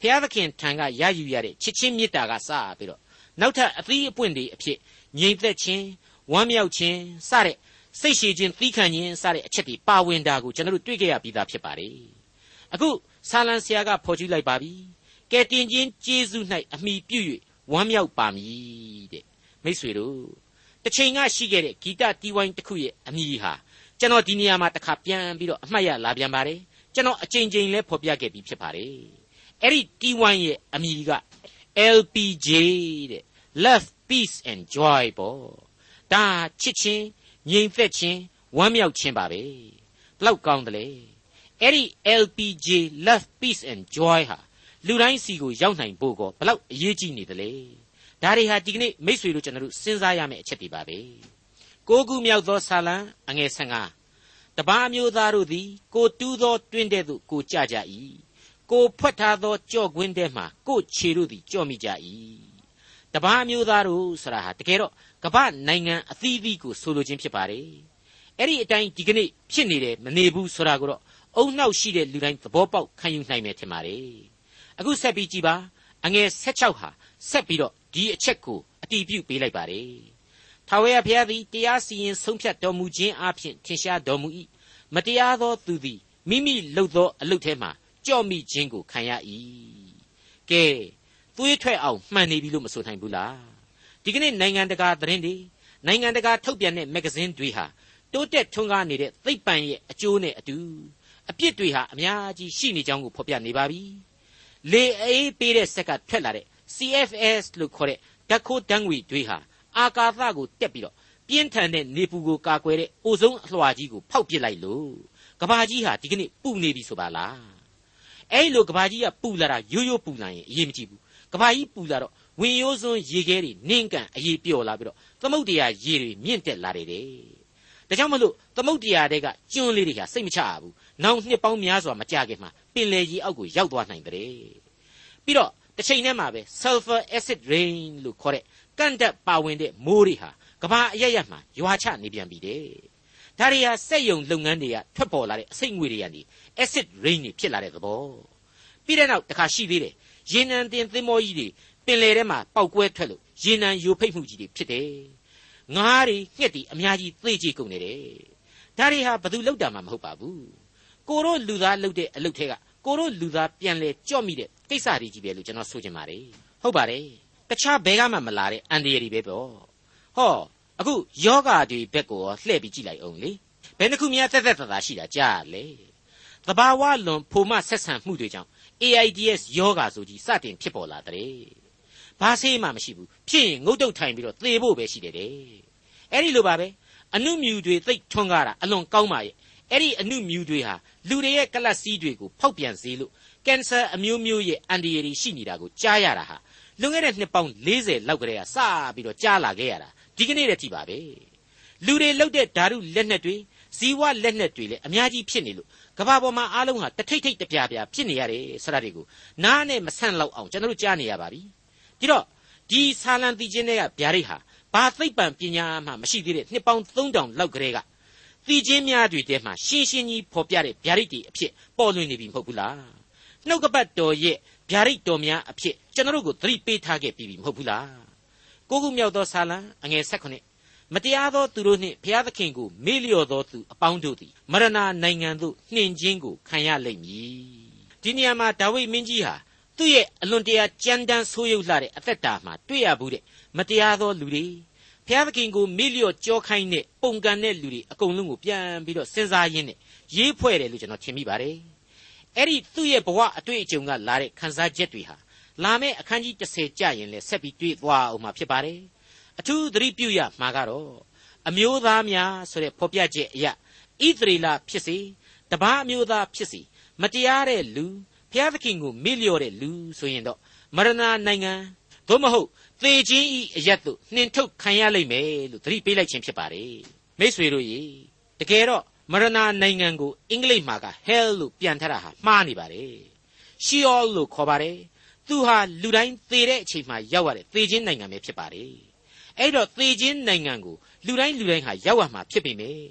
ဘုရားသခင်ထံကရယူရတဲ့ချစ်ချင်းမေတ္တာကစပြီးတော့နောက်ထပ်အသီးအပွင့်တွေအဖြစ်ငြိမ်သက်ခြင်းဝမ်းမြောက်ခြင်းစတဲ့စိတ်ရှည်ခြင်းသီးခံခြင်းစတဲ့အချက်တွေပါဝင်တာကိုကျွန်တော်တို့တွေ့ကြရပြီးသားဖြစ်ပါတယ်အခုဆာလံဆရာကဖော်ကျူးလိုက်ပါပြီကဲတင်ချင်းကျေးဇူး၌အမိပြု၍ဝမ်းမြောက်ပါမည်တဲ့မိษွေတို့တစ်ချိန်ကရှိခဲ့တဲ့ဂီတတီးဝိုင်းတစ်ခုရဲ့အမည်ဟာကျွန်တော်ဒီနေရာမှာတစ်ခါပြန်ပြီးတော့အမှတ်ရလာပြန်ပါတယ်ကျွန်တော်အချိန်ချင်းလဲဖော်ပြခဲ့ပြီးဖြစ်ပါတယ် အဲ့ဒီ T1 ရဲ့အမည်က LPJ တဲ့ love peace and joy ပေါ့ဒါချစ်ချင်းငြိမ်သက်ခြင်းဝမ်းမြောက်ခြင်းပါပဲဘလောက်ကောင်းတယ်လေအဲ့ဒီ LPJ love peace and joy ဟာလူတိုင်းစီကိုရောက်နိုင်ဖို့ကောဘလောက်အရေးကြီးနေတယ်လေဒါတွေဟာဒီကနေ့မိษွေတို့ကျွန်တော်တို့စဉ်းစားရမယ့်အချက်တွေပါပဲကိုကူမြောက်သောဆာလံအငယ်15တပားမျိုးသားတို့သည် ကိုတူးသောတွင်းတဲ့သို့ကိုကြကြ၏ ကိုဖွက်ထားသောကြော့ကွင်းထဲမှကိုခြေတို့သည်ကြော့မိကြ၏တပားမျိုးသားတို့ဆိုတာဟာတကယ်တော့ကမ္ဘာနိုင်ငံအသီးသီးကိုဆိုလိုခြင်းဖြစ်ပါတယ်အဲ့ဒီအတိုင်းဒီကနေ့ဖြစ်နေတယ်မနေဘူးဆိုတာကိုတော့အုံနှောက်ရှိတဲ့လူတိုင်းသဘောပေါက်ခံယူနိုင်မယ်ထင်ပါတယ်အခုဆက်ပြီးကြည်ပါအငယ်16ဟာဆက်ပြီးတော့ဒီအချက်ကိုအတီးပြုတ်ပေးလိုက်ပါတယ်ထာဝရဘုရားသည်တရားစီရင်ဆုံးဖြတ်တော်မူခြင်းအပြင်ထင်ရှားတော်မူ၏မတရားသောသူသည်မိမိလုပ်သောအလုပ်ထဲမှ ကြော့မိခြင်းကိုခံရ၏ကဲသွေးထွက်အောင်မှန်နေပြီလို့မဆိုနိုင်ဘူးလားဒီကနေ့နိုင်ငံတကာသတင်းတွေနိုင်ငံတကာထုတ်ပြန်တဲ့မဂ္ဂဇင်းတွေဟာတိုးတက်ထွန်းကားနေတဲ့သိပ္ပံရဲ့အကျိုးနဲ့အတူအပြစ်တွေဟာအများကြီးရှိနေကြောင်းကိုဖော်ပြနေပါပြီလေအေးပေးတဲ့ဆက်ကထွက်လာတဲ့ CFS လို့ခေါ်တဲ့ဓာတ်ခိုးတန်းငွေတွေဟာအာကာသကိုတက်ပြီးတော့ပြင်းထန်တဲ့နေပူကိုကာကွယ်တဲ့အိုဇုံအလွှာကြီးကိုဖောက်ပစ်လိုက်လို့ကဘာကြီးဟာဒီကနေ့ပူနေပြီဆိုပါလား အဲ့လိုကဘာကြီးကပူလာတာရိုးရိုးပူလာရင်အရေးမကြီးဘူးကဘာကြီးပူလာတော့ဝင်ရိုးစွန်းရေခဲတွေနင်းကန်အေးပျော်လာပြီးတော့သမုတ်တရားရေတွေမြင့်တက်လာတယ်တဲ့ဒါကြောင့်မလို့သမုတ်တရားတွေကကျွန်းလေးတွေဟာစိတ်မချဘူးနောက်နှစ်ပေါင်းများစွာမကြခင်မှာပင်လယ်ကြီးအောက်ကိုရောက်သွားနိုင်တယ်ပြီးတော့တစ်ချိန်တည်းမှာပဲ sulfur acid rain လို့ခေါ်တဲ့ကန့်တက်ပါဝင်တဲ့မိုးတွေဟာကဘာအရရမှာရွာချနေပြန်ပြီတဲ့ ဒါတွေဟာစက်ယုံလုပ်ငန်းတွေကထွက်ပေါ်လာတဲ့အစိတ်ငွေတွေကနေ acid rain တွေဖြစ်လာတဲ့သဘောပြီးတဲ့နောက်တစ်ခါရှိသေးတယ်ရေနံတင်သင်္ဘောကြီးတွေပင်လယ်ထဲမှာပောက်ကွဲထွက်လို့ရေနံယိုဖိတ်မှုကြီးတွေဖြစ်တယ်ငါးတွေငှက်တွေအများကြီးသေကြေကုန်နေတယ်ဒါတွေဟာဘသူလောက်တာမှမဟုတ်ပါဘူးကိုတို့လူသားလှုပ်တဲ့အလုပ်ထဲကကိုတို့လူသားပြန်လဲကြော့မိတဲ့ကိစ္စတွေကြီးပဲလို့ကျွန်တော်ဆိုချင်ပါတယ်ဟုတ်ပါတယ်တခြားဘယ်ကမှမလာတဲ့အန်ဒီရတွေပဲပေါ့ဟော အခုယောဂါတွေဘက်ကိုလှည့်ပြီးကြည့်လိုက်အောင်လေဘယ်နှခုများသက်သက်သာသာရှိတာကြားလေသဘာဝလွန်ဖိုမဆက်ဆံမှုတွေကြောင့် AIDS ယောဂါဆိုကြီးစတင်ဖြစ်ပေါ်လာတဲ့ဘာဆေးမှမရှိဘူးဖြစ်ရင်ငုတ်တုတ်ထိုင်ပြီးတော့သေဖို့ပဲရှိတယ်တဲ့အဲ့ဒီလိုပါပဲအနုမြူတွေသိပ်ထွန်းကားတာအလွန်ကောင်းပါရဲ့အဲ့ဒီအနုမြူတွေဟာလူတွေရဲ့ကလတ်စည်းတွေကိုဖောက်ပြန်စေလို့ကင်ဆာအမျိုးမျိုးရဲ့အန်ဒီရည်ရှိနေတာကိုကြားရတာဟာလွန်ခဲ့တဲ့နှစ်ပေါင်း40လောက်ကလေးကစပြီးတော့ကြားလာခဲ့ရတာ ဒီကနေ့တည်းထိပါပဲလူတွေလှုပ်တဲ့ဓာတုလက်နက်တွေဇီဝလက်နက်တွေလည်းအများကြီးဖြစ်နေလို့ကဘာပေါ်မှာအားလုံးဟာတထိတ်ထိတ်တပြားပြားဖြစ်နေရတယ်ဆိုတာတွေကိုနားနဲ့မဆန့်လောက်အောင်ကျွန်တော်တို့ကြားနေရပါပြီဒီတော့ဒီဆာလံတီချင်းတွေကဗျာဒိတ်ဟာဘာသိပ္ပံပညာမှမရှိသေးတဲ့နှစ်ပေါင်း3000လောက်ကလေးကတီချင်းများတွေထဲမှာရှင်းရှင်းကြီးဖော်ပြတဲ့ဗျာဒိတ်တွေအဖြစ်ပေါ်လွင်နေပြီမဟုတ်ဘူးလားနှုတ်ကပတ်တော်ရဲ့ဗျာဒိတ်တော်များအဖြစ်ကျွန်တော်တို့ကိုသတိပေးထားခဲ့ပြီမဟုတ်ဘူးလား ကိုခုမြောက်သောဆာလံအငယ်၁၈မတရားသောသူတို့နှင့်ဘုရားသခင်ကိုမေ့လျော့သောသူအပေါင်းတို့သည်မရဏနိုင်ငံသို့နှင်ခြင်းကိုခံရလိမ့်မည်ဒီနေရာမှာဒါဝိဒ်မင်းကြီးဟာသူ့ရဲ့အလွန်တရာကြမ်းတမ်းဆိုးရုပ်လှတဲ့အသက်တာမှာတွေ့ရဘူးတဲ့မတရားသောလူတွေဘုရားသခင်ကိုမေ့လျော့ကြောခိုင်းတဲ့ပုံကန်တဲ့လူတွေအကုန်လုံးကိုပြန်ပြီးတော့စဉ်းစားရင်းနဲ့ရေးဖွဲ့တယ်လို့ကျွန်တော်ထင်မိပါတယ်အဲ့ဒီသူ့ရဲ့ဘဝအတွေ့အကြုံကလာတဲ့ခံစားချက်တွေဟာ လာမယ့်အခန်းကြီး30ကြာရင်လည်းဆက်ပြီးတွေ့သွားအောင်မှာဖြစ်ပါတယ်အထူးသတိပြုရမှာကတော့အမျိုးသားများဆိုတဲ့ဖော်ပြချက်အရဣသရေလဖြစ်စေတပားအမျိုးသားဖြစ်စေမတရားတဲ့လူဘုရားသခင်ကိုမေ့လျော့တဲ့လူဆိုရင်တော့မရဏနိုင်ငံသို့မဟုတ်သေခြင်းဤအရက်တို့နှင်ထုတ်ခံရလိမ့်မယ်လို့သတိပေးလိုက်ခြင်းဖြစ်ပါတယ်မိษွေတို့ရေတကယ်တော့မရဏနိုင်ငံကိုအင်္ဂလိပ်မှာက hell လို့ပြန်ထားတာဟာမှားနေပါတယ် sheol လို့ခေါ်ပါတယ် သူဟာလူတိုင်းသေတဲ့အချိန်မှရောက်ရတဲ့သေခြင်းနိုင်ငံပဲဖြစ်ပါတယ်အဲ့တော့သေခြင်းနိုင်ငံကိုလူတိုင်းလူတိုင်းဟာရောက်ရမှာဖြစ်ပေမယ့်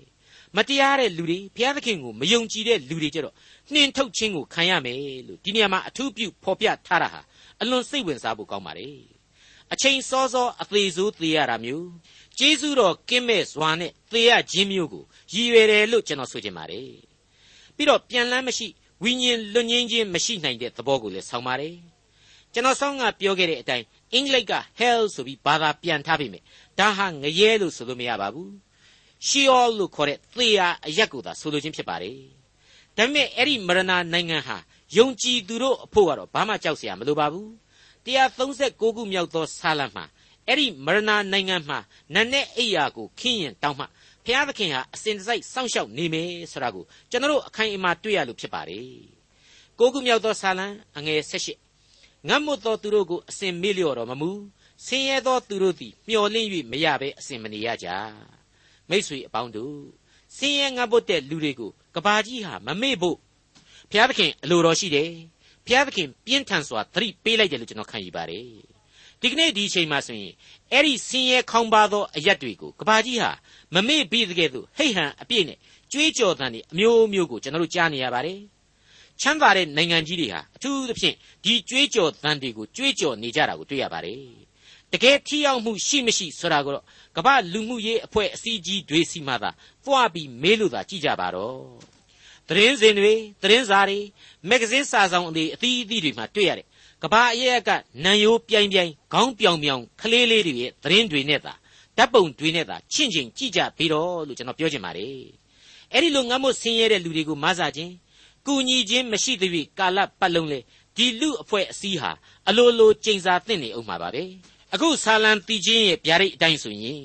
မတရားတဲ့လူတွေဘုရားသခင်ကိုမယုံကြည်တဲ့လူတွေကြတော့နှင်ထုတ်ခြင်းကိုခံရမယ်လို့ဒီနေရာမှာအထူးပြုဖော်ပြထားတာဟာအလွန်စိတ်ဝင်စားဖို့ကောင်းပါလေအချိန်စောစောအသေးစိုးသေရတာမျိုးကျေးဇူးတော်ကင်းမဲ့စွာနဲ့သေရခြင်းမျိုးကိုရည်ရွယ်တယ်လို့ကျွန်တော်ဆိုချင်ပါတယ်ပြီးတော့ပြန်လန်းမရှိဝိညာဉ်လွတ်ငင်းခြင်းမရှိနိုင်တဲ့သဘောကိုလည်းဆောင်းပါတယ် ကျွန်တော်ဆောင်းကပြောခဲ့တဲ့အတိုင်းအင်္ဂလိပ်က hell ဆိုပြီးဘာသာပြန်ထားပြီမယ်ဒါဟာငရဲလို့ဆိုလို့မရပါဘူးရှီယောလို့ခေါ်တဲ့သေယာအရက်ကိုသာဆိုလိုခြင်းဖြစ်ပါတယ်ဒါပေမဲ့အဲ့ဒီမရဏနိုင်ငံဟာယုံကြည်သူတို့အဖို့ကတော့ဘာမှကြောက်စရာမလိုပါဘူး136ခုမြောက်သောဆာလံမှာအဲ့ဒီမရဏနိုင်ငံမှာနတ်နဲ့အိယာကိုခင်းရင်တောင်းမှဘုရားသခင်ဟာအစဉ်တစိုက်စောင့်ရှောက်နေမယ်ဆိုတာကိုကျွန်တော်တို့အခိုင်အမာတွေ့ရလို့ဖြစ်ပါတယ်ကိုခုမြောက်သောဆာလံအငယ်78 ငတ်မွတ်သောသူတို့ကိုအစဉ်မေ့လျော့တော်မမူဆင်းရဲသောသူတို့သည်မျှော်လင့်၍မရဘဲအစဉ်မနေရကြမိษွေအပေါင်းတို့ဆင်းရဲငတ်ဖို့တဲ့လူတွေကိုကဘာကြီးဟာမမေ့ဖို့ဘုရားသခင်အလိုတော်ရှိတယ်ဘုရားသခင်ပြင်းထန်စွာသတိပေးလိုက်တယ်လို့ကျွန်တော်ခံယူပါတယ်ဒီကနေ့ဒီအချိန်မှာဆိုရင်အဲ့ဒီဆင်းရဲခေါင်းပါသောအရက်တွေကိုကဘာကြီးဟာမမေ့ပြီးတကယ်သို့ဟိတ်ဟန်အပြည့်နဲ့ကြွေးကြော်သံတွေအမျိုးမျိုးကိုကျွန်တော်တို့ကြားနေရပါတယ် ချမ်းသာတဲ့နိုင်ငံကြီးတွေဟာအထူးသဖြင့်ဒီကြွေးကြော်သံတွေကိုကြွေးကြော်နေကြတာကိုတွေ့ရပါတယ်တကယ်ထီရောက်မှုရှိမရှိဆိုတာကိုတော့ကမ္ဘာလူမှုရေးအဖွဲ့အစည်းကြီးတွေစီမှသာပွားပြီးမေးလို့သာကြည့်ကြပါတော့သတင်းစင်တွေသတင်းစာတွေမဂ္ဂဇင်းစာဆောင်တွေအသီးအသီးတွေမှာတွေ့ရတယ်ကဘာအရက်အကနန်ယိုးပြိုင်ပြိုင်ခေါင်းပြောင်ပြောင်ကလေးလေးတွေရဲ့သတင်းတွေနဲ့သာဓာတ်ပုံတွေနဲ့သာချင့်ချိန်ကြည့်ကြပြီးတော့လို့ကျွန်တော်ပြောချင်ပါတယ်အဲ့ဒီလိုငတ်မွတ်ဆင်းရဲတဲ့လူတွေကိုမဆာခြင်း ကူညီခြင်းမရှိသဖြင့်ကာလပတ်လုံးလေဒီလူအဖွဲ့အစည်းဟာအလိုလိုကျိန်စာသင့်နေအောင်မှာပါပဲအခုဆာလံတီချင်းရဲ့ဗျာဒိတ်အတိုင်းဆိုရင်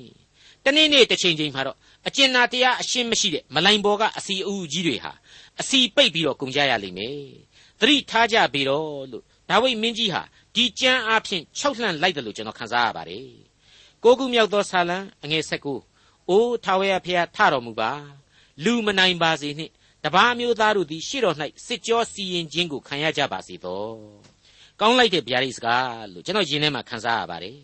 တနေ့နေ့တစ်ချိန်ချိန်မှာတော့အကျဉ်းနာတရားအရှင်းမရှိတဲ့မလိုင်ဘော်ကအစီအူကြီးတွေဟာအစီပိတ်ပြီးတော့ကုန်ကြရလိမ့်မယ်သတိထားကြပြီတော့လို့ဒါဝိမင်းကြီးဟာဒီကြမ်းအားဖြင့်ခြောက်လှန့်လိုက်တယ်လို့ကျွန်တော်ခန်းစားရပါတယ်ကိုခုမြောက်သောဆာလံအငယ်၁၉အိုးထာဝရဖျားထတော်မူပါလူမနိုင်ပါစေနှင့် တပါးမျိုးသားတို့သည်ရှေ့တော်၌စစ်ကြောစီရင်ခြင်းကိုခံရကြပါစေသောကောင်းလိုက်တဲ့ဗျာဒိတ်စကားလို့ကျွန်တော်ယင်ထဲမှာခန်းစားရပါတယ်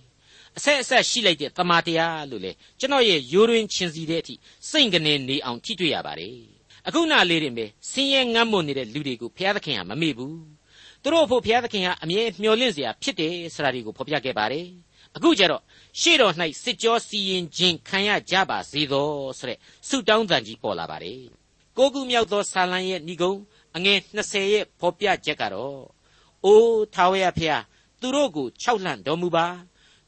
အဆက်အဆက်ရှိလိုက်တဲ့တမာတရားလို့လေကျွန်တော်ရဲ့ရိုးရင်းချင်းစီတဲ့အထိစိတ်ကနေနေအောင်ထိတွေ့ရပါတယ်အခုနာလေးတင်ပဲဆင်းရဲငတ်မွတ်နေတဲ့လူတွေကိုဘုရားသခင်ကမမေ့ဘူးသူတို့ဖို့ဘုရားသခင်ကအမြဲမျှော်လင့်စရာဖြစ်တယ်ဆိုတာဒီကိုဖော်ပြခဲ့ပါတယ်အခုကျတော့ရှေ့တော်၌စစ်ကြောစီရင်ခြင်းခံရကြပါစေသောဆိုတဲ့ဆုတောင်းသံကြီးပေါ်လာပါတယ် ကိုကူမြောက်သောဆာလံရဲ့ဏိဂုံအငယ်20ရဲ့ဖော်ပြချက်ကတော့အိုးထာဝရဖျားသူတို့ကိုခြောက်လှန့်တော်မူပါ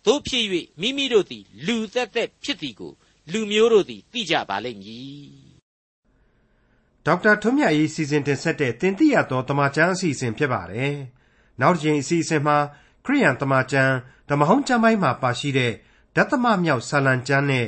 တို့ဖြစ်၍မိမိတို့သည် လူသက်သက်ဖြစ်သည်ကို လူမျိုးတို့သည်သိကြပါလိမ့်မည်ဒေါက်တာထွန်းမြတ်ရေးစီစဉ်တင်ဆက်တဲ့တင်ပြတော်တမချန်းအစီအစဉ်ဖြစ်ပါတယ်နောက်တစ်ချိန်အစီအစဉ်မှာခရိယန်တမချန်းဓမ္မဟောင်းကျမ်းပိုင်းမှာပါရှိတဲ့ဓသမမြောက်ဆာလံကျမ်းနဲ့